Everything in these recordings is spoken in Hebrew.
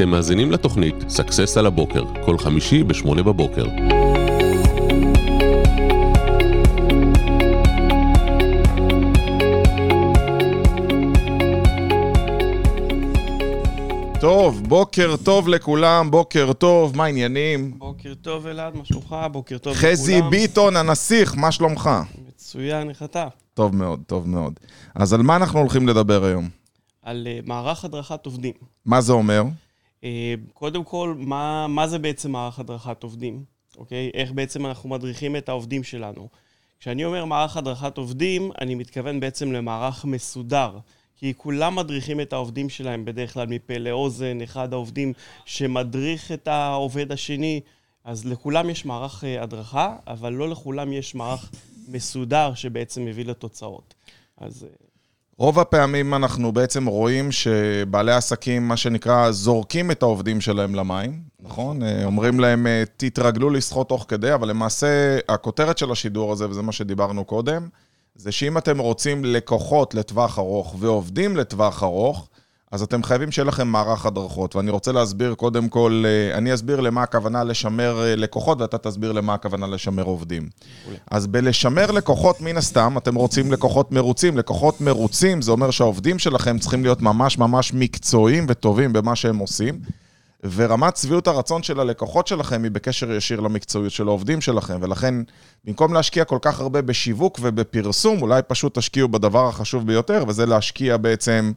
אתם מאזינים לתוכנית Success על הבוקר, כל חמישי ב-8 בבוקר. טוב, בוקר טוב לכולם, בוקר טוב, מה העניינים? בוקר טוב אלעד, מה שלומך? בוקר טוב לכולם. חזי ביטון, הנסיך, מה שלומך? מצוין, איך אתה? טוב מאוד, טוב מאוד. אז על מה אנחנו הולכים לדבר היום? על uh, מערך הדרכת עובדים. מה זה אומר? Uh, קודם כל, מה, מה זה בעצם מערך הדרכת עובדים? אוקיי? איך בעצם אנחנו מדריכים את העובדים שלנו? כשאני אומר מערך הדרכת עובדים, אני מתכוון בעצם למערך מסודר. כי כולם מדריכים את העובדים שלהם בדרך כלל מפה לאוזן, אחד העובדים שמדריך את העובד השני, אז לכולם יש מערך uh, הדרכה, אבל לא לכולם יש מערך מסודר שבעצם מביא לתוצאות. אז... רוב הפעמים אנחנו בעצם רואים שבעלי עסקים, מה שנקרא, זורקים את העובדים שלהם למים, נכון? אה, אומרים להם, אה, תתרגלו לשחות תוך כדי, אבל למעשה הכותרת של השידור הזה, וזה מה שדיברנו קודם, זה שאם אתם רוצים לקוחות לטווח ארוך ועובדים לטווח ארוך, אז אתם חייבים שיהיה לכם מערך הדרכות. ואני רוצה להסביר קודם כל, אה, אני אסביר למה הכוונה לשמר אה, לקוחות, ואתה תסביר למה הכוונה לשמר עובדים. אז בלשמר לקוחות, מן הסתם, אתם רוצים לקוחות מרוצים. לקוחות מרוצים, זה אומר שהעובדים שלכם צריכים להיות ממש ממש מקצועיים וטובים במה שהם עושים. ורמת שביעות הרצון של הלקוחות שלכם היא בקשר ישיר למקצועיות של העובדים שלכם, ולכן במקום להשקיע כל כך הרבה בשיווק ובפרסום, אולי פשוט תשקיעו בדבר החשוב ביותר, וזה להשקיע בעצם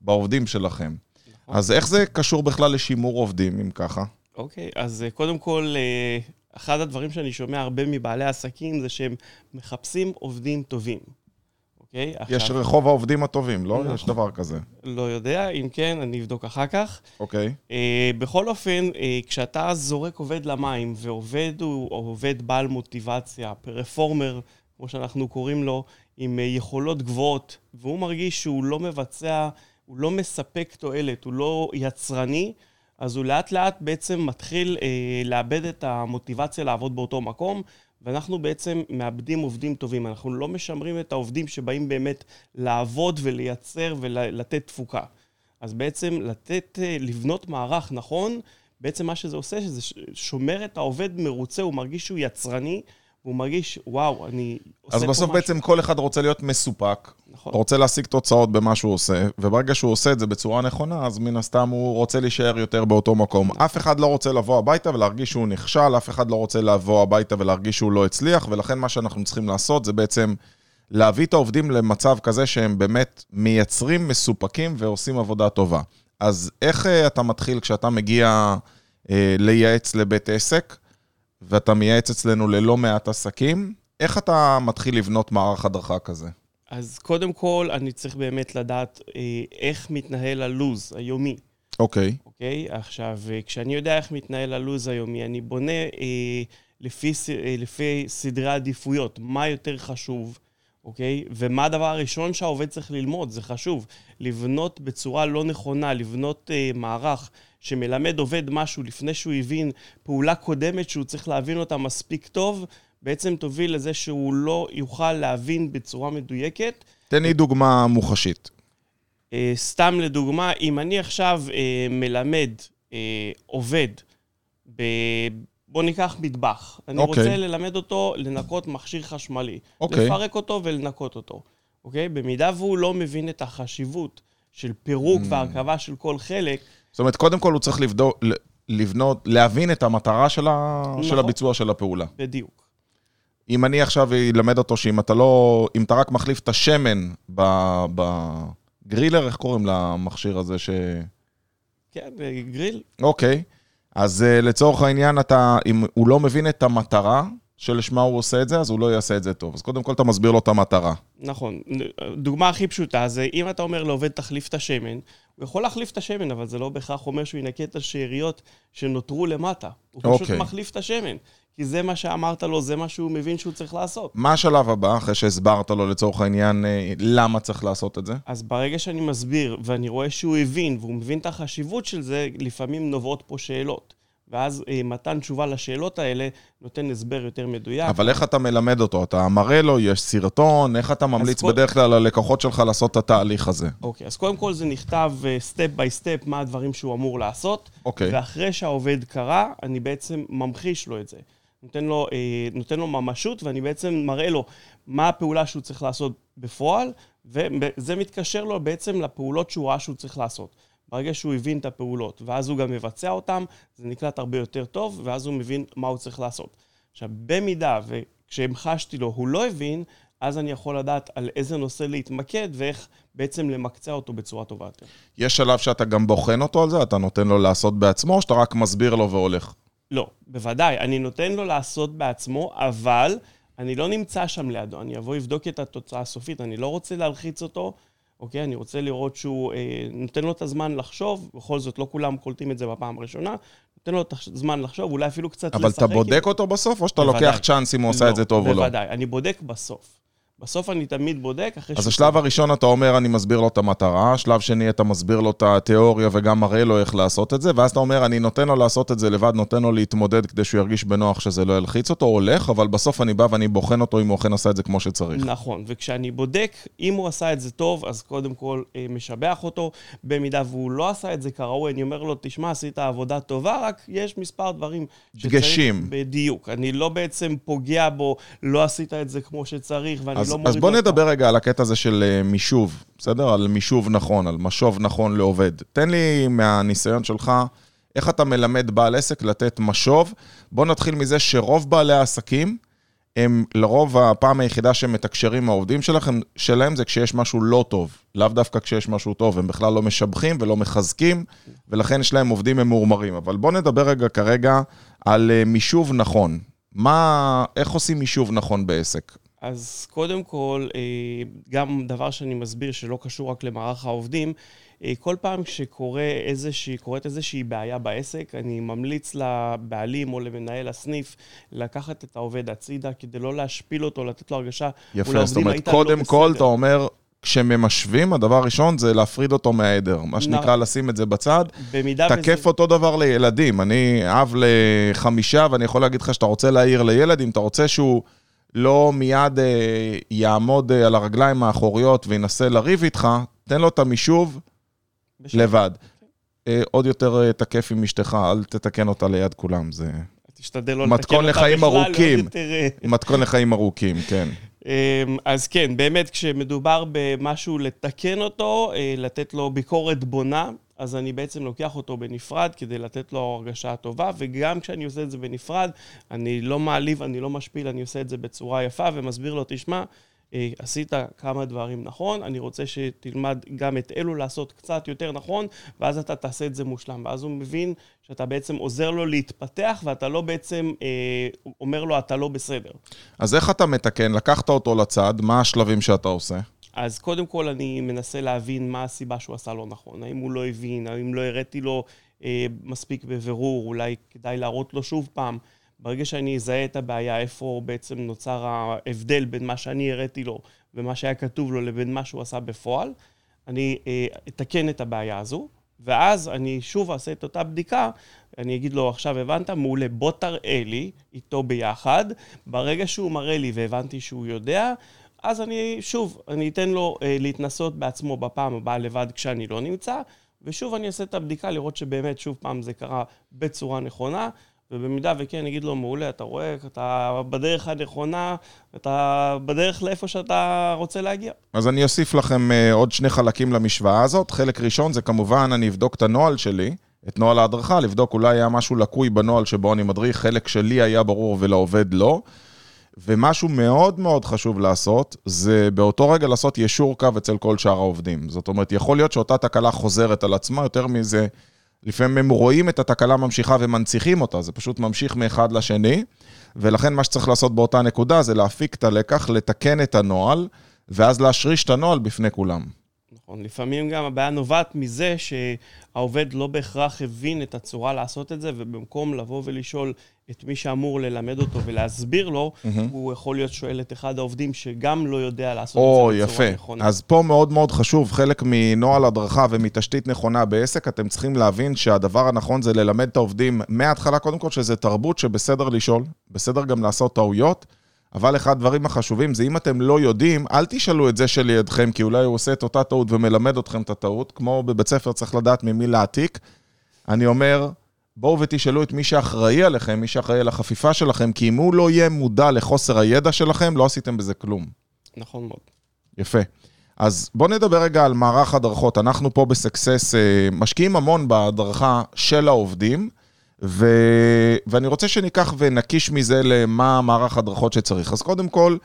בעובדים שלכם. נכון. אז איך זה קשור בכלל לשימור עובדים, אם ככה? אוקיי, אז אה, קודם כל, אה, אחד הדברים שאני שומע הרבה מבעלי עסקים זה שהם מחפשים עובדים טובים. אוקיי? יש עכשיו... רחוב העובדים הטובים, לא? נכון. יש דבר כזה. לא יודע, אם כן, אני אבדוק אחר כך. אוקיי. אה, בכל אופן, אה, כשאתה זורק עובד למים, ועובד הוא עובד בעל מוטיבציה, פרפורמר, כמו שאנחנו קוראים לו, עם אה, יכולות גבוהות, והוא מרגיש שהוא לא מבצע, הוא לא מספק תועלת, הוא לא יצרני, אז הוא לאט לאט בעצם מתחיל אה, לאבד את המוטיבציה לעבוד באותו מקום, ואנחנו בעצם מאבדים עובדים טובים. אנחנו לא משמרים את העובדים שבאים באמת לעבוד ולייצר ולתת תפוקה. אז בעצם לתת, אה, לבנות מערך נכון, בעצם מה שזה עושה, שזה שומר את העובד מרוצה, הוא מרגיש שהוא יצרני, והוא מרגיש, וואו, אני עושה פה משהו. אז בסוף בעצם כל אחד רוצה להיות מסופק. נכון. רוצה להשיג תוצאות במה שהוא עושה, וברגע שהוא עושה את זה בצורה נכונה, אז מן הסתם הוא רוצה להישאר יותר באותו מקום. נכון. אף אחד לא רוצה לבוא הביתה ולהרגיש שהוא נכשל, אף אחד לא רוצה לבוא הביתה ולהרגיש שהוא לא הצליח, ולכן מה שאנחנו צריכים לעשות זה בעצם להביא את העובדים למצב כזה שהם באמת מייצרים, מסופקים ועושים עבודה טובה. אז איך uh, אתה מתחיל כשאתה מגיע uh, לייעץ לבית עסק? ואתה מייעץ אצלנו ללא מעט עסקים, איך אתה מתחיל לבנות מערך הדרכה כזה? אז קודם כל, אני צריך באמת לדעת אה, איך מתנהל הלו"ז היומי. אוקיי. Okay. אוקיי? Okay? עכשיו, אה, כשאני יודע איך מתנהל הלו"ז היומי, אני בונה אה, לפי, אה, לפי סדרי עדיפויות, מה יותר חשוב, אוקיי? Okay? ומה הדבר הראשון שהעובד צריך ללמוד, זה חשוב. לבנות בצורה לא נכונה, לבנות אה, מערך שמלמד עובד משהו לפני שהוא הבין פעולה קודמת שהוא צריך להבין אותה מספיק טוב, בעצם תוביל לזה שהוא לא יוכל להבין בצורה מדויקת. תן לי דוגמה מוחשית. אה, סתם לדוגמה, אם אני עכשיו אה, מלמד אה, עובד ב... בוא ניקח מטבח. אני okay. אוקיי. רוצה ללמד אותו לנקות מכשיר חשמלי. Okay. אוקיי. לפרק אותו ולנקות אותו. אוקיי? Okay? במידה והוא לא מבין את החשיבות של פירוק mm. והרכבה של כל חלק, זאת אומרת, קודם כל הוא צריך לבדוק, לבנות, להבין את המטרה של, ה... נכון. של הביצוע של הפעולה. בדיוק. אם אני עכשיו אלמד אותו שאם אתה לא, אם אתה רק מחליף את השמן בגרילר, איך קוראים למכשיר הזה ש... כן, גריל. אוקיי. אז uh, לצורך העניין, אתה, אם הוא לא מבין את המטרה שלשמה הוא עושה את זה, אז הוא לא יעשה את זה טוב. אז קודם כל אתה מסביר לו את המטרה. נכון. דוגמה הכי פשוטה זה, אם אתה אומר לעובד תחליף את השמן, הוא יכול להחליף את השמן, אבל זה לא בהכרח אומר שהוא ינקה את השאריות שנותרו למטה. הוא פשוט okay. אוקיי. מחליף את השמן. כי זה מה שאמרת לו, זה מה שהוא מבין שהוא צריך לעשות. מה השלב הבא, אחרי שהסברת לו לצורך העניין אה, למה צריך לעשות את זה? אז ברגע שאני מסביר, ואני רואה שהוא הבין, והוא מבין את החשיבות של זה, לפעמים נובעות פה שאלות. ואז אה, מתן תשובה לשאלות האלה נותן הסבר יותר מדויק. אבל איך אתה מלמד אותו? אתה מראה לו, יש סרטון, איך אתה ממליץ כל- בדרך כלל ללקוחות שלך לעשות את התהליך הזה? אוקיי, אז קודם כל זה נכתב step by step מה הדברים שהוא אמור לעשות, אוקיי. ואחרי שהעובד קרא, אני בעצם ממחיש לו את זה. נותן לו, אה, נותן לו ממשות, ואני בעצם מראה לו מה הפעולה שהוא צריך לעשות בפועל, וזה מתקשר לו בעצם לפעולות שהוא ראה שהוא צריך לעשות. ברגע שהוא הבין את הפעולות, ואז הוא גם מבצע אותן, זה נקלט הרבה יותר טוב, ואז הוא מבין מה הוא צריך לעשות. עכשיו, במידה וכשהמחשתי לו הוא לא הבין, אז אני יכול לדעת על איזה נושא להתמקד ואיך בעצם למקצע אותו בצורה טובה יותר. יש שלב שאתה גם בוחן אותו על זה? אתה נותן לו לעשות בעצמו, או שאתה רק מסביר לו והולך? לא, בוודאי, אני נותן לו לעשות בעצמו, אבל אני לא נמצא שם לידו, אני אבוא לבדוק את התוצאה הסופית, אני לא רוצה להלחיץ אותו, אוקיי? אני רוצה לראות שהוא אה, נותן לו את הזמן לחשוב, בכל זאת לא כולם קולטים את זה בפעם הראשונה, נותן לו את הזמן לחשוב, אולי אפילו קצת אבל לשחק אתה עם- בודק אותו בסוף, או שאתה בוודאי. לוקח צ'אנס אם הוא עושה את זה טוב או לא? בוודאי, אני בודק בסוף. בסוף אני תמיד בודק אחרי אז שהוא- השלב הראשון אתה אומר, אני מסביר לו את המטרה, שלב שני אתה מסביר לו את התיאוריה וגם מראה לו איך לעשות את זה, ואז אתה אומר, אני נותן לו לעשות את זה לבד, נותן לו להתמודד כדי שהוא ירגיש בנוח שזה לא ילחיץ אותו, הולך, אבל בסוף אני בא ואני בוחן אותו אם הוא אכן עשה את זה כמו שצריך. נכון, וכשאני בודק, אם הוא עשה את זה טוב, אז קודם כל אה, משבח אותו. במידה והוא לא עשה את זה כראוי, אני אומר לו, תשמע, עשית עבודה טובה, רק יש מספר דברים שצריך... דגשים. בדיוק. אני לא בעצם פוגע בו, לא עשית את זה כמו שצריך, ואני אז, לא אז בוא נדבר רגע על הקטע הזה של אה, מישוב, בסדר? על מישוב נכון, על משוב נכון לעובד. תן לי מהניסיון שלך, איך אתה מלמד בעל עסק לתת משוב. בוא נתחיל מזה שרוב בעלי העסקים, הם לרוב הפעם היחידה שהם מתקשרים עם העובדים שלכם, שלהם זה כשיש משהו לא טוב. לאו דווקא כשיש משהו טוב, הם בכלל לא משבחים ולא מחזקים, ולכן יש להם עובדים ממורמרים. אבל בוא נדבר רגע כרגע על אה, מישוב נכון. מה, איך עושים מישוב נכון בעסק? אז קודם כל, אה, גם דבר שאני מסביר שלא קשור רק למערך העובדים, אה, כל פעם שקורית איזושהי, קורית איזושהי בעיה בעסק, אני ממליץ לבעלים או למנהל הסניף לקחת את העובד הצידה כדי לא להשפיל אותו, לתת לו הרגשה יפה, זאת אומרת, לא קודם כל בסדר. אתה אומר, כשממשווים, הדבר הראשון זה להפריד אותו מהעדר. מה שנקרא, לשים את זה בצד. במידה תקף אותו דבר לילדים. אני אב לחמישה, ואני יכול להגיד לך שאתה רוצה להעיר לילד, אם אתה רוצה שהוא לא מיד אה, יעמוד אה, על הרגליים האחוריות וינסה לריב איתך, תן לו את המישוב בשביל- לבד. אה, עוד יותר אה, תקף עם אשתך, אל תתקן אותה ליד כולם, זה תשתדל לא מתכון לתקן אותה לחיים בכלל, ארוכים. יותר, מתכון לחיים ארוכים, כן. אמ, אז כן, באמת, כשמדובר במשהו לתקן אותו, אה, לתת לו ביקורת בונה, אז אני בעצם לוקח אותו בנפרד כדי לתת לו הרגשה טובה, וגם כשאני עושה את זה בנפרד, אני לא מעליב, אני לא משפיל, אני עושה את זה בצורה יפה ומסביר לו, תשמע, אה, עשית כמה דברים נכון, אני רוצה שתלמד גם את אלו לעשות קצת יותר נכון, ואז אתה תעשה את זה מושלם. ואז הוא מבין שאתה בעצם עוזר לו להתפתח, ואתה לא בעצם אה, אומר לו, אתה לא בסדר. אז איך אתה מתקן? לקחת אותו לצד, מה השלבים שאתה עושה? אז קודם כל אני מנסה להבין מה הסיבה שהוא עשה לא נכון. האם הוא לא הבין, האם לא הראתי לו אה, מספיק בבירור, אולי כדאי להראות לו שוב פעם. ברגע שאני אזהה את הבעיה, איפה בעצם נוצר ההבדל בין מה שאני הראתי לו ומה שהיה כתוב לו לבין מה שהוא עשה בפועל, אני אה, אתקן את הבעיה הזו, ואז אני שוב אעשה את אותה בדיקה, אני אגיד לו, עכשיו הבנת? מעולה, בוא תראה לי איתו ביחד. ברגע שהוא מראה לי והבנתי שהוא יודע, אז אני, שוב, אני אתן לו אה, להתנסות בעצמו בפעם הבאה לבד כשאני לא נמצא, ושוב אני אעשה את הבדיקה לראות שבאמת שוב פעם זה קרה בצורה נכונה, ובמידה וכן, אני אגיד לו, מעולה, אתה רואה, אתה בדרך הנכונה, אתה בדרך לאיפה שאתה רוצה להגיע. אז אני אוסיף לכם אה, עוד שני חלקים למשוואה הזאת. חלק ראשון זה כמובן, אני אבדוק את הנוהל שלי, את נוהל ההדרכה, לבדוק אולי היה משהו לקוי בנוהל שבו אני מדריך, חלק שלי היה ברור ולעובד לא. ומשהו מאוד מאוד חשוב לעשות, זה באותו רגע לעשות יישור קו אצל כל שאר העובדים. זאת אומרת, יכול להיות שאותה תקלה חוזרת על עצמה, יותר מזה, לפעמים הם רואים את התקלה ממשיכה ומנציחים אותה, זה פשוט ממשיך מאחד לשני, ולכן מה שצריך לעשות באותה נקודה זה להפיק את הלקח, לתקן את הנוהל, ואז להשריש את הנוהל בפני כולם. נכון, לפעמים גם הבעיה נובעת מזה שהעובד לא בהכרח הבין את הצורה לעשות את זה, ובמקום לבוא ולשאול את מי שאמור ללמד אותו ולהסביר לו, mm-hmm. הוא יכול להיות שואל את אחד העובדים שגם לא יודע לעשות או, את זה בצורה יפה. נכונה. אז פה מאוד מאוד חשוב, חלק מנוהל הדרכה ומתשתית נכונה בעסק, אתם צריכים להבין שהדבר הנכון זה ללמד את העובדים מההתחלה, קודם כל, שזה תרבות שבסדר לשאול, בסדר גם לעשות טעויות, אבל אחד הדברים החשובים זה אם אתם לא יודעים, אל תשאלו את זה שלידכם, כי אולי הוא עושה את אותה טעות ומלמד אתכם את הטעות, כמו בבית ספר צריך לדעת ממי להעתיק. אני אומר, בואו ותשאלו את מי שאחראי עליכם, מי שאחראי על החפיפה שלכם, כי אם הוא לא יהיה מודע לחוסר הידע שלכם, לא עשיתם בזה כלום. נכון מאוד. יפה. אז בואו נדבר רגע על מערך הדרכות. אנחנו פה בסקסס אה, משקיעים המון בהדרכה של העובדים, ו... ואני רוצה שניקח ונקיש מזה למה מערך הדרכות שצריך. אז קודם כל,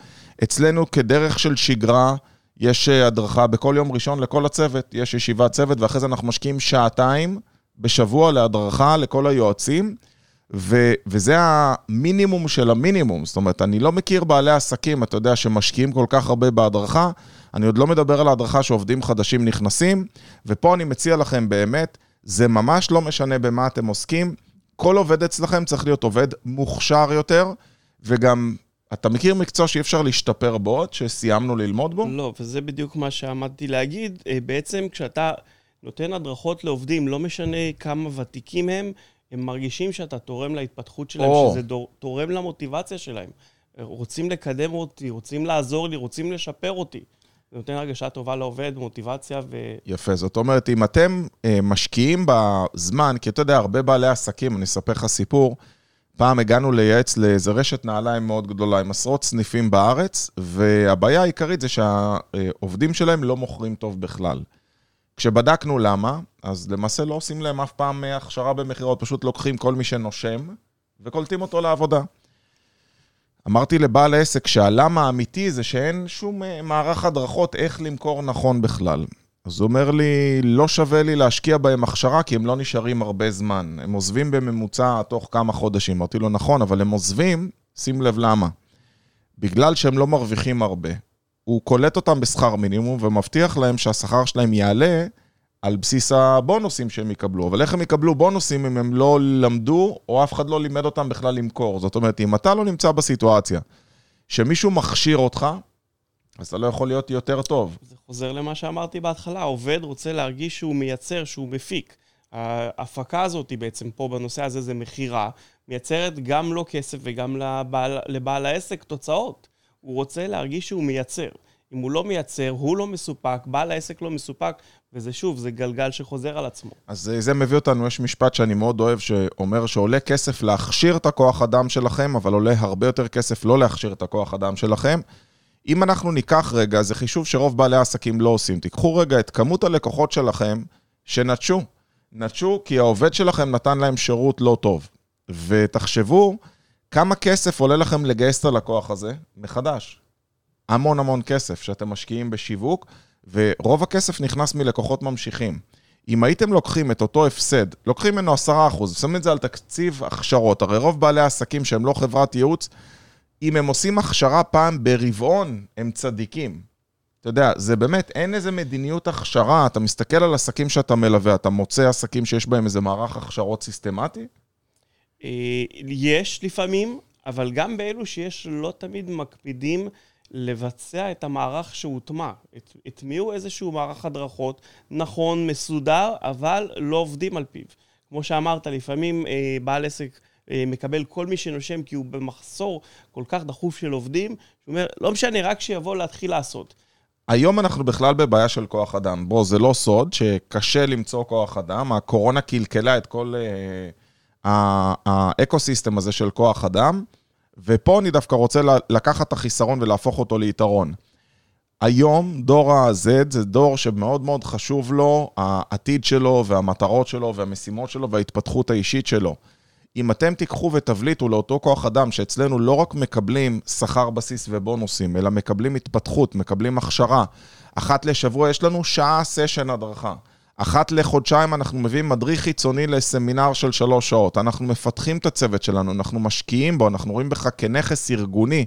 אצלנו כדרך של שגרה, יש אה, הדרכה בכל יום ראשון לכל הצוות, יש ישיבת צוות, ואחרי זה אנחנו משקיעים שעתיים בשבוע להדרכה לכל היועצים, ו- וזה המינימום של המינימום. זאת אומרת, אני לא מכיר בעלי עסקים, אתה יודע, שמשקיעים כל כך הרבה בהדרכה. אני עוד לא מדבר על ההדרכה שעובדים חדשים נכנסים, ופה אני מציע לכם באמת, זה ממש לא משנה במה אתם עוסקים. כל עובד אצלכם צריך להיות עובד מוכשר יותר, וגם, אתה מכיר מקצוע שאי אפשר להשתפר בו, עוד שסיימנו ללמוד בו? לא, וזה בדיוק מה שעמדתי להגיד. אה, בעצם כשאתה נותן הדרכות לעובדים, לא משנה כמה ותיקים הם, הם מרגישים שאתה תורם להתפתחות שלהם, או. שזה דור, תורם למוטיבציה שלהם. רוצים לקדם אותי, רוצים לעזור לי, רוצים לשפר אותי. זה נותן הרגשה טובה לעובד, מוטיבציה ו... יפה, זאת אומרת, אם אתם אה, משקיעים בזמן, כי אתה יודע, הרבה בעלי עסקים, אני אספר לך סיפור, פעם הגענו לייעץ לאיזה רשת נעליים מאוד גדולה, עם עשרות סניפים בארץ, והבעיה העיקרית זה שהעובדים שלהם לא מוכרים טוב בכלל. כשבדקנו למה, אז למעשה לא עושים להם אף פעם אה, הכשרה במכירות, פשוט לוקחים כל מי שנושם וקולטים אותו לעבודה. אמרתי לבעל העסק שהלמה האמיתי זה שאין שום אה, מערך הדרכות איך למכור נכון בכלל. אז הוא אומר לי, לא שווה לי להשקיע בהם הכשרה כי הם לא נשארים הרבה זמן. הם עוזבים בממוצע תוך כמה חודשים. אמרתי לו, נכון, אבל הם עוזבים, שים לב למה. בגלל שהם לא מרוויחים הרבה. הוא קולט אותם בשכר מינימום ומבטיח להם שהשכר שלהם יעלה על בסיס הבונוסים שהם יקבלו. אבל איך הם יקבלו בונוסים אם הם לא למדו, או אף אחד לא לימד אותם בכלל למכור? זאת אומרת, אם אתה לא נמצא בסיטואציה שמישהו מכשיר אותך, אז אתה לא יכול להיות יותר טוב. זה חוזר למה שאמרתי בהתחלה, העובד רוצה להרגיש שהוא מייצר, שהוא מפיק. ההפקה הזאת היא בעצם פה בנושא הזה זה מכירה, מייצרת גם לו כסף וגם לבעל, לבעל העסק תוצאות. הוא רוצה להרגיש שהוא מייצר. אם הוא לא מייצר, הוא לא מסופק, בעל העסק לא מסופק, וזה שוב, זה גלגל שחוזר על עצמו. אז אה, זה מביא אותנו, יש משפט שאני מאוד אוהב, שאומר שעולה כסף להכשיר את הכוח אדם שלכם, אבל עולה הרבה יותר כסף לא להכשיר את הכוח אדם שלכם. אם אנחנו ניקח רגע, זה חישוב שרוב בעלי העסקים לא עושים. תיקחו רגע את כמות הלקוחות שלכם שנטשו. נטשו כי העובד שלכם נתן להם שירות לא טוב. ותחשבו כמה כסף עולה לכם לגייס את הלקוח הזה מחדש. המון המון כסף שאתם משקיעים בשיווק, ורוב הכסף נכנס מלקוחות ממשיכים. אם הייתם לוקחים את אותו הפסד, לוקחים ממנו 10%, שמים את זה על תקציב הכשרות, הרי רוב בעלי העסקים שהם לא חברת ייעוץ, אם הם עושים הכשרה פעם ברבעון, הם צדיקים. אתה יודע, זה באמת, אין איזה מדיניות הכשרה, אתה מסתכל על עסקים שאתה מלווה, אתה מוצא עסקים שיש בהם איזה מערך הכשרות סיסטמטי? אה, יש לפעמים, אבל גם באלו שיש לא תמיד מקפידים לבצע את המערך שהוטמע. הטמיעו איזשהו מערך הדרכות, נכון, מסודר, אבל לא עובדים על פיו. כמו שאמרת, לפעמים אה, בעל עסק אה, מקבל כל מי שנושם כי הוא במחסור כל כך דחוף של עובדים, שהוא אומר, לא משנה, רק שיבוא להתחיל לעשות. היום אנחנו בכלל בבעיה של כוח אדם. בוא, זה לא סוד שקשה למצוא כוח אדם, הקורונה קלקלה את כל uh, האקו-סיסטם הזה של כוח אדם. ופה אני דווקא רוצה לקחת את החיסרון ולהפוך אותו ליתרון. היום דור ה-Z זה דור שמאוד מאוד חשוב לו העתיד שלו והמטרות שלו והמשימות שלו וההתפתחות האישית שלו. אם אתם תיקחו ותבליטו לאותו כוח אדם שאצלנו לא רק מקבלים שכר בסיס ובונוסים, אלא מקבלים התפתחות, מקבלים הכשרה, אחת לשבוע יש לנו שעה סשן הדרכה. אחת לחודשיים אנחנו מביאים מדריך חיצוני לסמינר של שלוש שעות. אנחנו מפתחים את הצוות שלנו, אנחנו משקיעים בו, אנחנו רואים בך כנכס ארגוני.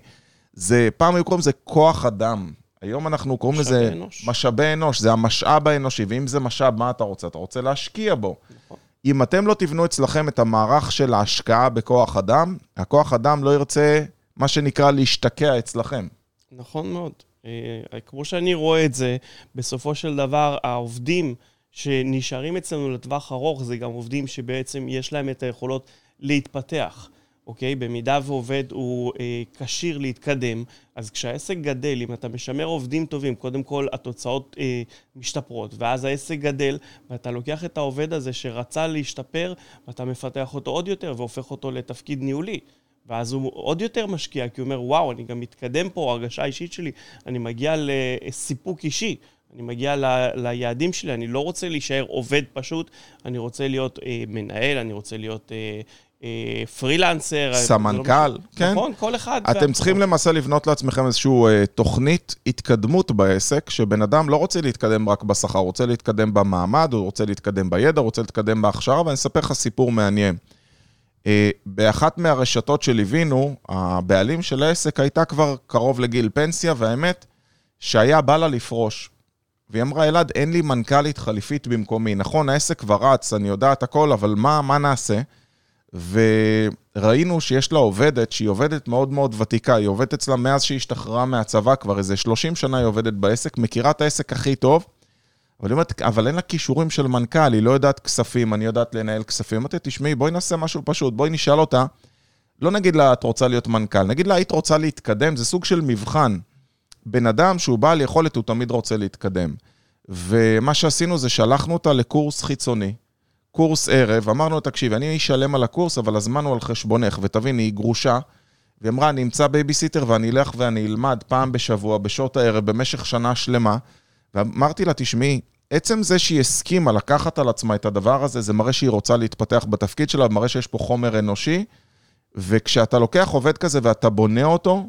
זה, פעם היו קוראים לזה כוח אדם. היום אנחנו קוראים לזה אנוש. משאבי אנוש, זה המשאב האנושי, ואם זה משאב, מה אתה רוצה? אתה רוצה להשקיע בו. נכון. אם אתם לא תבנו אצלכם את המערך של ההשקעה בכוח אדם, הכוח אדם לא ירצה, מה שנקרא, להשתקע אצלכם. נכון מאוד. אה, כמו שאני רואה את זה, בסופו של דבר, העובדים שנשארים אצלנו לטווח ארוך, זה גם עובדים שבעצם יש להם את היכולות להתפתח. אוקיי? במידה ועובד הוא אה, כשיר להתקדם, אז כשהעסק גדל, אם אתה משמר עובדים טובים, קודם כל התוצאות אה, משתפרות, ואז העסק גדל, ואתה לוקח את העובד הזה שרצה להשתפר, ואתה מפתח אותו עוד יותר והופך אותו לתפקיד ניהולי. ואז הוא עוד יותר משקיע, כי הוא אומר, וואו, אני גם מתקדם פה, הרגשה האישית שלי, אני מגיע לסיפוק אישי. אני מגיע ל, ליעדים שלי, אני לא רוצה להישאר עובד פשוט, אני רוצה להיות אה, מנהל, אני רוצה להיות אה, אה, פרילנסר. לא סמנכ"ל, משנה. כן. נכון, כל אחד. אתם והכל. צריכים למעשה לבנות לעצמכם איזושהי אה, תוכנית התקדמות בעסק, שבן אדם לא רוצה להתקדם רק בשכר, הוא רוצה להתקדם במעמד, הוא רוצה להתקדם בידע, הוא רוצה להתקדם בהכשרה, ואני אספר לך סיפור מעניין. אה, באחת מהרשתות שליווינו, הבעלים של העסק הייתה כבר קרוב לגיל פנסיה, והאמת, שהיה בא לה לפרוש. והיא אמרה, אלעד, אין לי מנכ"לית חליפית במקומי. נכון, העסק כבר רץ, אני יודעת הכל, אבל מה, מה נעשה? וראינו שיש לה עובדת, שהיא עובדת מאוד מאוד ותיקה, היא עובדת אצלה מאז שהיא השתחררה מהצבא, כבר איזה 30 שנה היא עובדת בעסק, מכירה את העסק הכי טוב, אבל היא אומרת, אבל אין לה כישורים של מנכ"ל, היא לא יודעת כספים, אני יודעת לנהל כספים. אמרתי, תשמעי, בואי נעשה משהו פשוט, בואי נשאל אותה, לא נגיד לה, את רוצה להיות מנכ"ל, נגיד לה, היית רוצה להתקדם, זה סוג של מבחן. בן אדם שהוא בעל יכולת, הוא תמיד רוצה להתקדם. ומה שעשינו זה שלחנו אותה לקורס חיצוני, קורס ערב, אמרנו, תקשיבי, אני אשלם על הקורס, אבל הזמן הוא על חשבונך, ותביני, היא גרושה, והיא אמרה, אני אמצא בייביסיטר ואני אלך ואני אלמד פעם בשבוע, בשעות הערב, במשך שנה שלמה. ואמרתי לה, תשמעי, עצם זה שהיא הסכימה לקחת על עצמה את הדבר הזה, זה מראה שהיא רוצה להתפתח בתפקיד שלה, מראה שיש פה חומר אנושי, וכשאתה לוקח עובד כזה ואתה בונה אותו,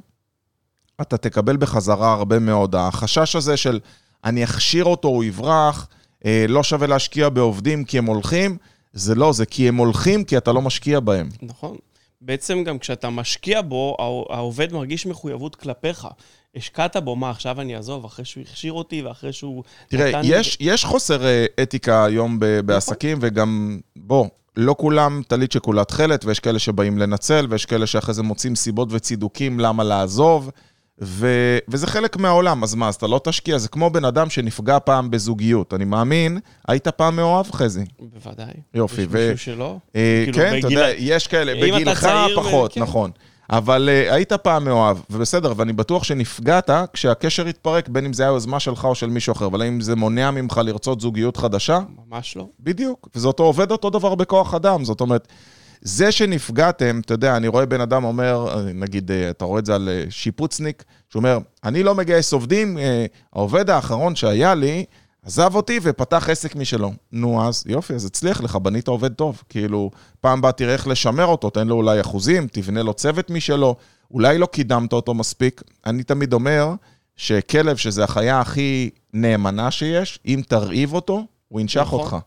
אתה תקבל בחזרה הרבה מאוד. החשש הזה של אני אכשיר אותו, הוא יברח, אה, לא שווה להשקיע בעובדים כי הם הולכים, זה לא, זה כי הם הולכים כי אתה לא משקיע בהם. נכון. בעצם גם כשאתה משקיע בו, הע- העובד מרגיש מחויבות כלפיך. השקעת בו, מה, עכשיו אני אעזוב, אחרי שהוא הכשיר אותי ואחרי שהוא... תראה, נתן לי- יש, יש חוסר אה, אתיקה היום ב- בעסקים, וגם, בוא, לא כולם טלית שכולה תכלת, ויש כאלה שבאים לנצל, ויש כאלה שאחרי זה מוצאים סיבות וצידוקים למה לעזוב, ו, וזה חלק מהעולם, אז מה, אז אתה לא תשקיע, זה כמו בן אדם שנפגע פעם בזוגיות. אני מאמין, היית פעם מאוהב, חזי. בוודאי. יופי, יש ו- מישהו שלא? אה, כאילו, כן, אתה בגיל- יודע, יש כאלה, אתה בגילך פחות, כן. נכון. אבל uh, היית פעם מאוהב, ובסדר, ואני בטוח שנפגעת כשהקשר התפרק, בין אם זה היה יוזמה שלך או של מישהו אחר, אבל האם זה מונע ממך לרצות זוגיות חדשה? ממש לא. בדיוק. וזה אותו עובד אותו דבר בכוח אדם, זאת אומרת, זה שנפגעתם, אתה יודע, אני רואה בן אדם אומר, נגיד, אה, אתה רואה את זה על אה, שיפוצניק, שאומר, אני לא מגייס עובדים, אה, העובד האחרון שהיה לי, עזב אותי ופתח עסק משלו. נו, אז יופי, אז הצליח לך, בנית עובד טוב. כאילו, פעם באה תראה איך לשמר אותו, תן לו אולי אחוזים, תבנה לו צוות משלו, אולי לא קידמת אותו מספיק. אני תמיד אומר שכלב, שזה החיה הכי נאמנה שיש, אם תרעיב אותו, הוא ינשך נכון. אותך.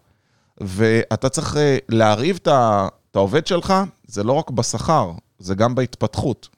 ואתה צריך להרעיב את ה- את העובד שלך, זה לא רק בשכר, זה גם בהתפתחות.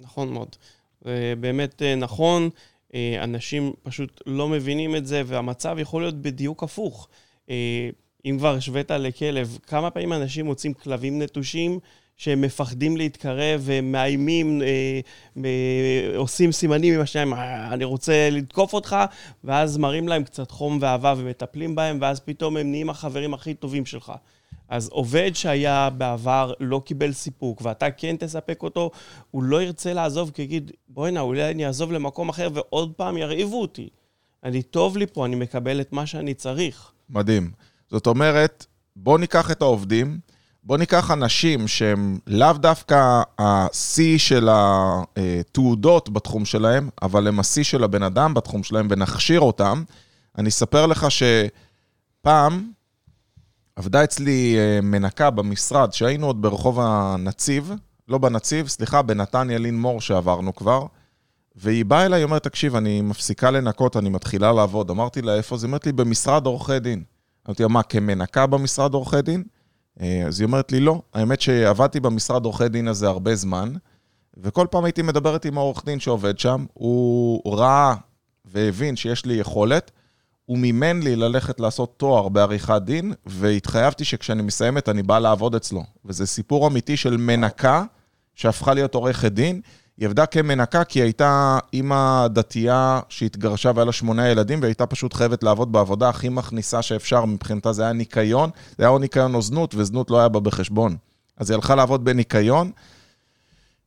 נכון מאוד. זה באמת אה, נכון, אה, אנשים פשוט לא מבינים את זה, והמצב יכול להיות בדיוק הפוך. אה, אם כבר השווית לכלב, כמה פעמים אנשים מוצאים כלבים נטושים שהם מפחדים להתקרב ומאיימים, אה, אה, עושים סימנים עם השניים, "אה, אני רוצה לתקוף אותך, ואז מראים להם קצת חום ואהבה ומטפלים בהם, ואז פתאום הם נהיים החברים הכי טובים שלך. אז עובד שהיה בעבר לא קיבל סיפוק, ואתה כן תספק אותו, הוא לא ירצה לעזוב, כי יגיד, בוא'נה, אולי אני אעזוב למקום אחר ועוד פעם ירעיבו אותי. אני טוב לי פה, אני מקבל את מה שאני צריך. מדהים. זאת אומרת, בוא ניקח את העובדים, בוא ניקח אנשים שהם לאו דווקא השיא של התעודות בתחום שלהם, אבל הם השיא של הבן אדם בתחום שלהם, ונכשיר אותם. אני אספר לך שפעם עבדה אצלי אה, מנקה במשרד, שהיינו עוד ברחוב הנציב, לא בנציב, סליחה, בנתניה לין מור שעברנו כבר, והיא באה אליי, אומרת, תקשיב, אני מפסיקה לנקות, אני מתחילה לעבוד. אמרתי לה, איפה? אז היא אומרת לי, במשרד עורכי דין. אמרתי לה, מה, כמנקה במשרד עורכי דין? אה, אז היא אומרת לי, לא. האמת שעבדתי במשרד עורכי דין הזה הרבה זמן, וכל פעם הייתי מדברת עם העורך דין שעובד שם, הוא ראה והבין שיש לי יכולת, הוא מימן לי ללכת לעשות תואר בעריכת דין, והתחייבתי שכשאני מסיימת אני בא לעבוד אצלו. וזה סיפור אמיתי של מנקה שהפכה להיות עורכת דין. היא עבדה כמנקה כי היא הייתה אימא דתייה שהתגרשה והיה לה שמונה ילדים, והייתה פשוט חייבת לעבוד בעבודה הכי מכניסה שאפשר, מבחינתה זה היה ניקיון, זה היה או ניקיון או זנות, וזנות לא היה בה בחשבון. אז היא הלכה לעבוד בניקיון,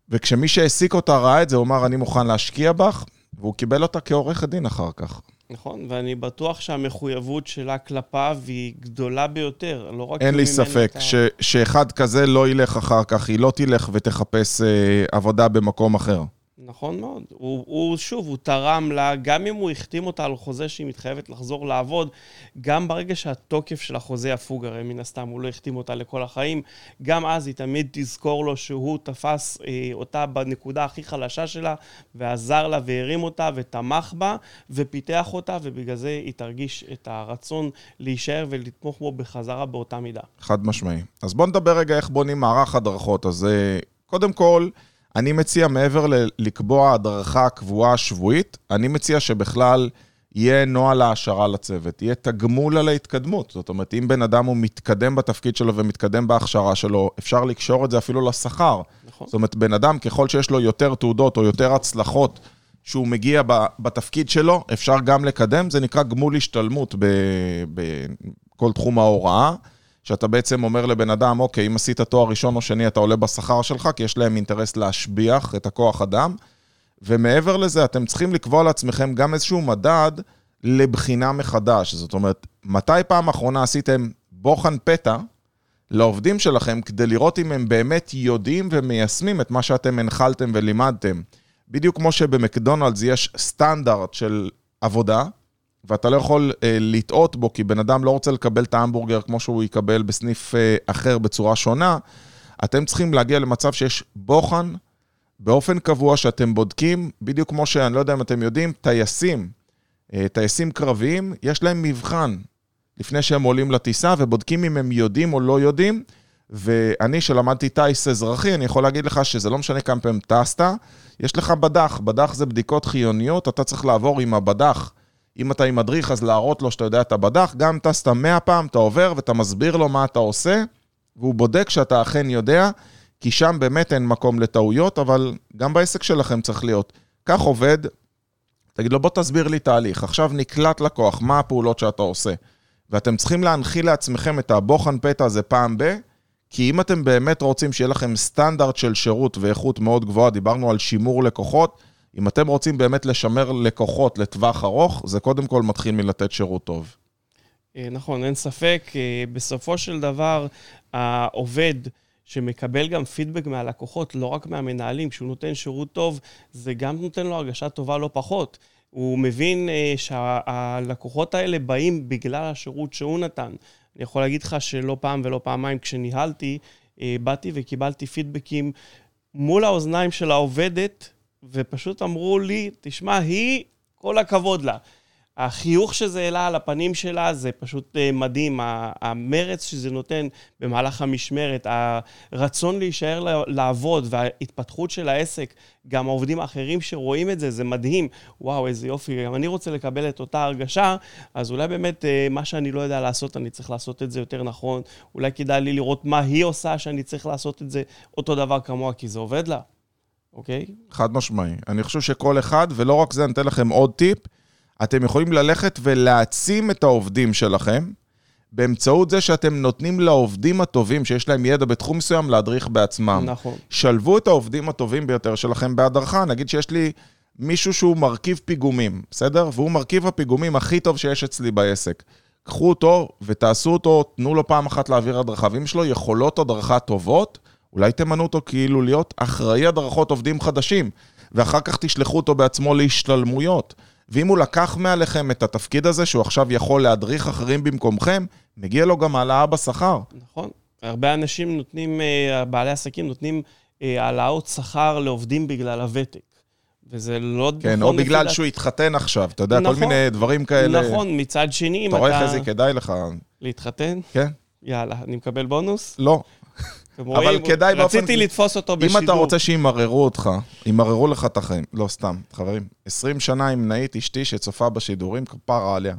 וכשמי שהעסיק אותה ראה את זה, הוא אמר, אני מוכן להשקיע בך, והוא קיבל אותה כעורכת דין אחר כך. נכון, ואני בטוח שהמחויבות שלה כלפיו היא גדולה ביותר, לא רק... אין לי ספק ה- ש, שאחד כזה לא ילך אחר כך, היא לא תלך ותחפש אה, עבודה במקום אחר. נכון מאוד. הוא, הוא, שוב, הוא תרם לה, גם אם הוא החתים אותה על חוזה שהיא מתחייבת לחזור לעבוד, גם ברגע שהתוקף של החוזה יפוג, הרי מן הסתם הוא לא החתים אותה לכל החיים, גם אז היא תמיד תזכור לו שהוא תפס אה, אותה בנקודה הכי חלשה שלה, ועזר לה והרים אותה ותמך בה, ופיתח אותה, ובגלל זה היא תרגיש את הרצון להישאר ולתמוך בו בחזרה באותה מידה. חד משמעי. אז בואו נדבר רגע איך בונים מערך הדרכות. אז אה, קודם כל, אני מציע, מעבר ל- לקבוע הדרכה קבועה שבועית, אני מציע שבכלל יהיה נוהל העשרה לצוות, יהיה תגמול על ההתקדמות. זאת אומרת, אם בן אדם הוא מתקדם בתפקיד שלו ומתקדם בהכשרה שלו, אפשר לקשור את זה אפילו לשכר. נכון. זאת אומרת, בן אדם, ככל שיש לו יותר תעודות או יותר הצלחות שהוא מגיע ב- בתפקיד שלו, אפשר גם לקדם, זה נקרא גמול השתלמות בכל תחום ההוראה, שאתה בעצם אומר לבן אדם, אוקיי, אם עשית תואר ראשון או שני, אתה עולה בשכר שלך, כי יש להם אינטרס להשביח את הכוח אדם, ומעבר לזה, אתם צריכים לקבוע לעצמכם גם איזשהו מדד לבחינה מחדש. זאת אומרת, מתי פעם אחרונה עשיתם בוחן פתע לעובדים שלכם כדי לראות אם הם באמת יודעים ומיישמים את מה שאתם הנחלתם ולימדתם. בדיוק כמו שבמקדונלדס יש סטנדרט של עבודה, ואתה לא יכול אה, לטעות בו, כי בן אדם לא רוצה לקבל את ההמבורגר כמו שהוא יקבל בסניף אה, אחר בצורה שונה, אתם צריכים להגיע למצב שיש בוחן באופן קבוע שאתם בודקים, בדיוק כמו שאני לא יודע אם אתם יודעים, טייסים, אה, טייסים קרביים, יש להם מבחן לפני שהם עולים לטיסה, ובודקים אם הם יודעים או לא יודעים. ואני, שלמדתי טיס אזרחי, אני יכול להגיד לך שזה לא משנה כמה פעמים טסת, יש לך בדח, בדח זה בדיקות חיוניות, אתה צריך לעבור עם הבדח. אם אתה עם מדריך, אז להראות לו שאתה יודע את הבדח, גם טסת 100 פעם, אתה עובר ואתה מסביר לו מה אתה עושה, והוא בודק שאתה אכן יודע, כי שם באמת אין מקום לטעויות, אבל גם בעסק שלכם צריך להיות. כך עובד, תגיד לו, בוא תסביר לי תהליך. עכשיו נקלט לקוח, מה הפעולות שאתה עושה? ואתם צריכים להנחיל לעצמכם את הבוחן פתע הזה פעם ב... כי אם אתם באמת רוצים שיהיה לכם סטנדרט של שירות ואיכות מאוד גבוהה, דיברנו על שימור לקוחות, אם אתם רוצים באמת לשמר לקוחות לטווח ארוך, זה קודם כל מתחיל מלתת שירות טוב. אה, נכון, אין ספק. אה, בסופו של דבר, העובד שמקבל גם פידבק מהלקוחות, לא רק מהמנהלים, כשהוא נותן שירות טוב, זה גם נותן לו הרגשה טובה לא פחות. הוא מבין אה, שהלקוחות האלה באים בגלל השירות שהוא נתן. אני יכול להגיד לך שלא פעם ולא פעמיים כשניהלתי, באתי וקיבלתי פידבקים מול האוזניים של העובדת, ופשוט אמרו לי, תשמע, היא, כל הכבוד לה. החיוך שזה העלה על הפנים שלה זה פשוט אה, מדהים, המרץ שזה נותן במהלך המשמרת, הרצון להישאר לעבוד וההתפתחות של העסק, גם העובדים האחרים שרואים את זה, זה מדהים. וואו, איזה יופי, גם אני רוצה לקבל את אותה הרגשה, אז אולי באמת אה, מה שאני לא יודע לעשות, אני צריך לעשות את זה יותר נכון. אולי כדאי לי לראות מה היא עושה, שאני צריך לעשות את זה אותו דבר כמוה, כי זה עובד לה, אוקיי? חד משמעי. אני חושב שכל אחד, ולא רק זה, אני אתן לכם עוד טיפ, אתם יכולים ללכת ולהעצים את העובדים שלכם באמצעות זה שאתם נותנים לעובדים הטובים שיש להם ידע בתחום מסוים להדריך בעצמם. נכון. שלבו את העובדים הטובים ביותר שלכם בהדרכה. נגיד שיש לי מישהו שהוא מרכיב פיגומים, בסדר? והוא מרכיב הפיגומים הכי טוב שיש אצלי בעסק. קחו אותו ותעשו אותו, תנו לו פעם אחת להעביר הדרכה. ואם יש לו יכולות הדרכה טובות, אולי תמנו אותו כאילו להיות אחראי הדרכות עובדים חדשים, ואחר כך תשלחו אותו בעצמו להשתלמויות. ואם הוא לקח מעליכם את התפקיד הזה, שהוא עכשיו יכול להדריך אחרים במקומכם, מגיע לו גם העלאה בשכר. נכון. הרבה אנשים נותנים, אה, בעלי עסקים נותנים אה, העלאות שכר לעובדים בגלל הוותק. וזה לא כן, נכון. או לפי בגלל. שהוא התחתן עכשיו, אתה יודע, כל נכון. מיני דברים כאלה. נכון, מצד שני, אם אתה רואה אתה... חזי, כדאי לך, להתחתן? כן? יאללה, אני מקבל בונוס? לא. אתם אבל רואים? כדאי באופן... רציתי לתפוס אותו בשידור. אם אתה רוצה שימררו אותך, ימררו לך את החיים. לא, סתם, חברים. 20 שנה עם נאית אשתי שצופה בשידורים, כפרה עליה.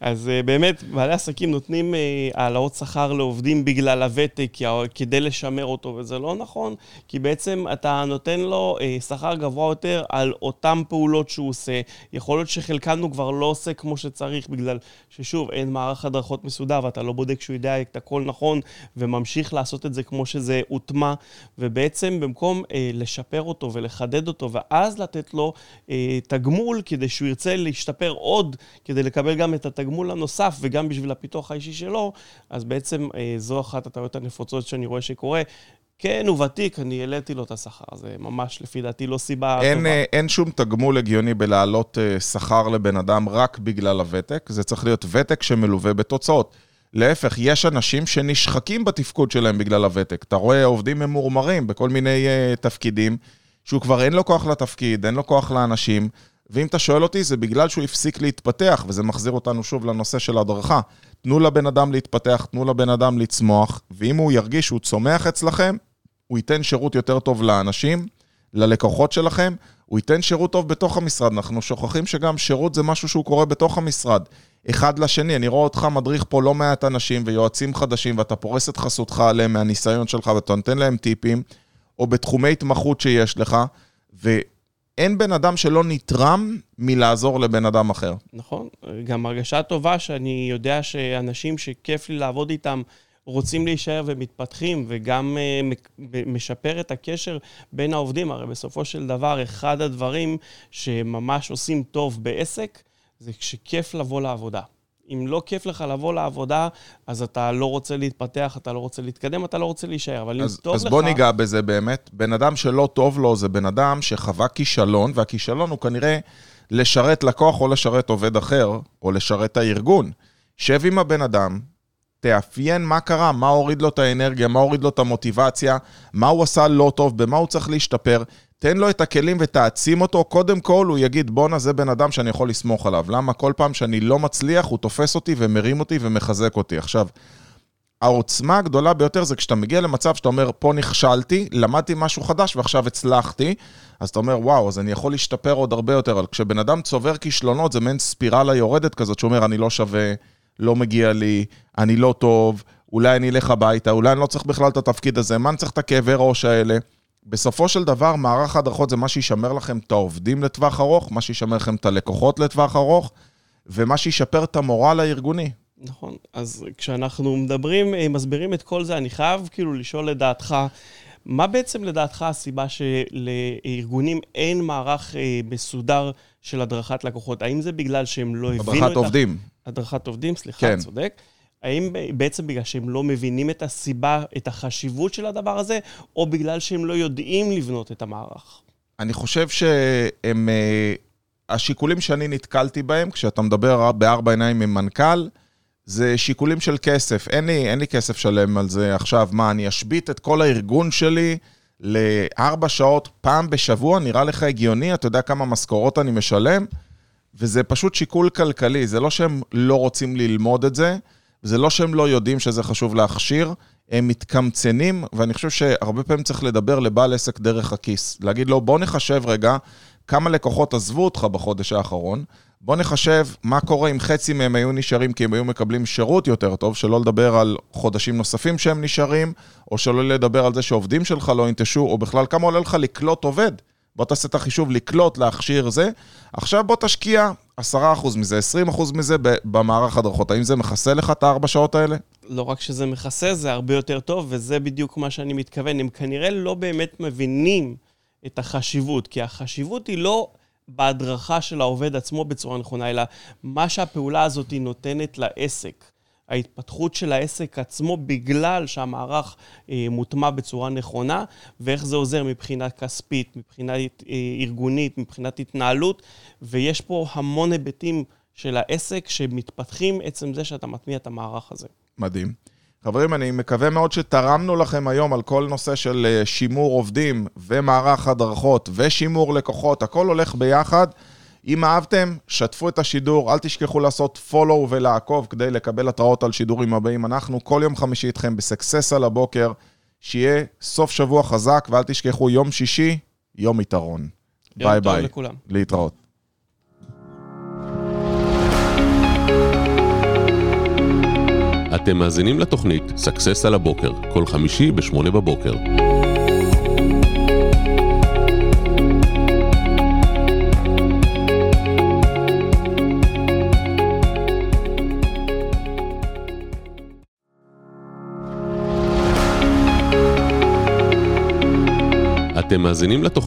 אז uh, באמת, בעלי עסקים נותנים uh, העלאות שכר לעובדים בגלל הוותק, כדי לשמר אותו, וזה לא נכון, כי בעצם אתה נותן לו uh, שכר גבוה יותר על אותן פעולות שהוא עושה. יכול להיות שחלקן הוא כבר לא עושה כמו שצריך, בגלל ששוב, אין מערך הדרכות מסודר, ואתה לא בודק שהוא יודע את הכל נכון, וממשיך לעשות את זה כמו שזה הוטמע, ובעצם במקום לשפר אותו ולחדד אותו, ואז לתת לו תגמול כדי שהוא ירצה להשתפר עוד, כדי לקבל גם את התגמול הנוסף וגם בשביל הפיתוח האישי שלו, אז בעצם אה, זו אחת הטעויות הנפוצות שאני רואה שקורה. כן, הוא ותיק, אני העליתי לו את השכר, זה ממש לפי דעתי לא סיבה אין, טובה. אה, אין שום תגמול הגיוני בלהעלות אה, שכר לבן אדם רק בגלל הוותק, זה צריך להיות ותק שמלווה בתוצאות. להפך, יש אנשים שנשחקים בתפקוד שלהם בגלל הוותק. אתה רואה עובדים ממורמרים בכל מיני uh, תפקידים, שהוא כבר אין לו כוח לתפקיד, אין לו כוח לאנשים, ואם אתה שואל אותי, זה בגלל שהוא הפסיק להתפתח, וזה מחזיר אותנו שוב לנושא של הדרכה. תנו לבן אדם להתפתח, תנו לבן אדם לצמוח, ואם הוא ירגיש שהוא צומח אצלכם, הוא ייתן שירות יותר טוב לאנשים, ללקוחות שלכם, הוא ייתן שירות טוב בתוך המשרד. אנחנו שוכחים שגם שירות זה משהו שהוא קורה בתוך המשרד. אחד לשני, אני רואה אותך מדריך פה לא מעט אנשים ויועצים חדשים, ואתה פורס את חסותך עליהם מהניסיון שלך, ואתה נותן להם טיפים, או בתחומי התמחות שיש לך, ואין בן אדם שלא נתרם מלעזור לבן אדם אחר. נכון, גם הרגשה טובה שאני יודע שאנשים שכיף לי לעבוד איתם רוצים להישאר ומתפתחים, וגם מק- משפר את הקשר בין העובדים. הרי בסופו של דבר, אחד הדברים שממש עושים טוב בעסק, זה כשכיף לבוא לעבודה. אם לא כיף לך לבוא לעבודה, אז אתה לא רוצה להתפתח, אתה לא רוצה להתקדם, אתה לא רוצה להישאר. אבל אם אז, טוב אז לך... בוא ניגע בזה באמת. בן אדם שלא טוב לו זה בן אדם שחווה כישלון, והכישלון הוא כנראה לשרת לקוח או לשרת עובד אחר, או לשרת הארגון. שב עם הבן אדם, תאפיין מה קרה, מה הוריד לו את האנרגיה, מה הוריד לו את המוטיבציה, מה הוא עשה לא טוב, במה הוא צריך להשתפר. תן לו את הכלים ותעצים אותו, קודם כל הוא יגיד, בואנה, זה בן אדם שאני יכול לסמוך עליו. למה? כל פעם שאני לא מצליח, הוא תופס אותי ומרים אותי ומחזק אותי. עכשיו, העוצמה הגדולה ביותר זה כשאתה מגיע למצב שאתה אומר, פה נכשלתי, למדתי משהו חדש ועכשיו הצלחתי, אז אתה אומר, וואו, אז אני יכול להשתפר עוד הרבה יותר. אבל כשבן אדם צובר כישלונות, זה מעין ספירלה יורדת כזאת, שאומר, אני לא שווה, לא מגיע לי, אני לא טוב, אולי אני אלך הביתה, אולי אני לא צריך בכלל את התפקיד הזה, מה אני צריך את הכאבי ראש האלה? בסופו של דבר, מערך ההדרכות זה מה שישמר לכם את העובדים לטווח ארוך, מה שישמר לכם את הלקוחות לטווח ארוך, ומה שישפר את המורל הארגוני. נכון. אז כשאנחנו מדברים, אה, מסבירים את כל זה, אני חייב כאילו לשאול לדעתך, מה בעצם לדעתך הסיבה שלארגונים אין מערך אה, מסודר של הדרכת לקוחות? האם זה בגלל שהם לא הבינו את הדרכת עובדים. הדרכת עובדים, סליחה, כן. צודק. האם בעצם בגלל שהם לא מבינים את הסיבה, את החשיבות של הדבר הזה, או בגלל שהם לא יודעים לבנות את המערך? אני חושב שהם... אה, השיקולים שאני נתקלתי בהם, כשאתה מדבר בארבע עיניים עם מנכ"ל, זה שיקולים של כסף. אין לי, אין לי כסף שלם על זה עכשיו. מה, אני אשבית את כל הארגון שלי לארבע שעות פעם בשבוע? נראה לך הגיוני? אתה יודע כמה משכורות אני משלם? וזה פשוט שיקול כלכלי. זה לא שהם לא רוצים ללמוד את זה, זה לא שהם לא יודעים שזה חשוב להכשיר, הם מתקמצנים, ואני חושב שהרבה פעמים צריך לדבר לבעל עסק דרך הכיס. להגיד לו, בוא נחשב רגע כמה לקוחות עזבו אותך בחודש האחרון, בוא נחשב מה קורה אם חצי מהם היו נשארים כי הם היו מקבלים שירות יותר טוב, שלא לדבר על חודשים נוספים שהם נשארים, או שלא לדבר על זה שעובדים שלך לא ינטשו, או בכלל כמה עולה לך לקלוט עובד. בוא תעשה את החישוב לקלוט, להכשיר זה. עכשיו בוא תשקיע 10% מזה, 20% מזה במערך הדרכות. האם זה מכסה לך את הארבע שעות האלה? לא רק שזה מכסה, זה הרבה יותר טוב, וזה בדיוק מה שאני מתכוון. הם כנראה לא באמת מבינים את החשיבות, כי החשיבות היא לא בהדרכה של העובד עצמו בצורה נכונה, אלא מה שהפעולה הזאת נותנת לעסק. ההתפתחות של העסק עצמו בגלל שהמערך אה, מוטמע בצורה נכונה, ואיך זה עוזר מבחינה כספית, מבחינה אה, ארגונית, מבחינת התנהלות, ויש פה המון היבטים של העסק שמתפתחים עצם זה שאתה מטמיע את המערך הזה. מדהים. חברים, אני מקווה מאוד שתרמנו לכם היום על כל נושא של שימור עובדים ומערך הדרכות ושימור לקוחות, הכל הולך ביחד. אם אהבתם, שתפו את השידור, אל תשכחו לעשות follow ולעקוב כדי לקבל התראות על שידורים הבאים. אנחנו כל יום חמישי איתכם בסקסס על הבוקר, שיהיה סוף שבוע חזק, ואל תשכחו, יום שישי, יום יתרון. יום ביי ביי. לכולם. להתראות. אתם מאזינים לתוכנית סאקסס על הבוקר, כל חמישי ב-8 בבוקר. אתם מאזינים לתוכנית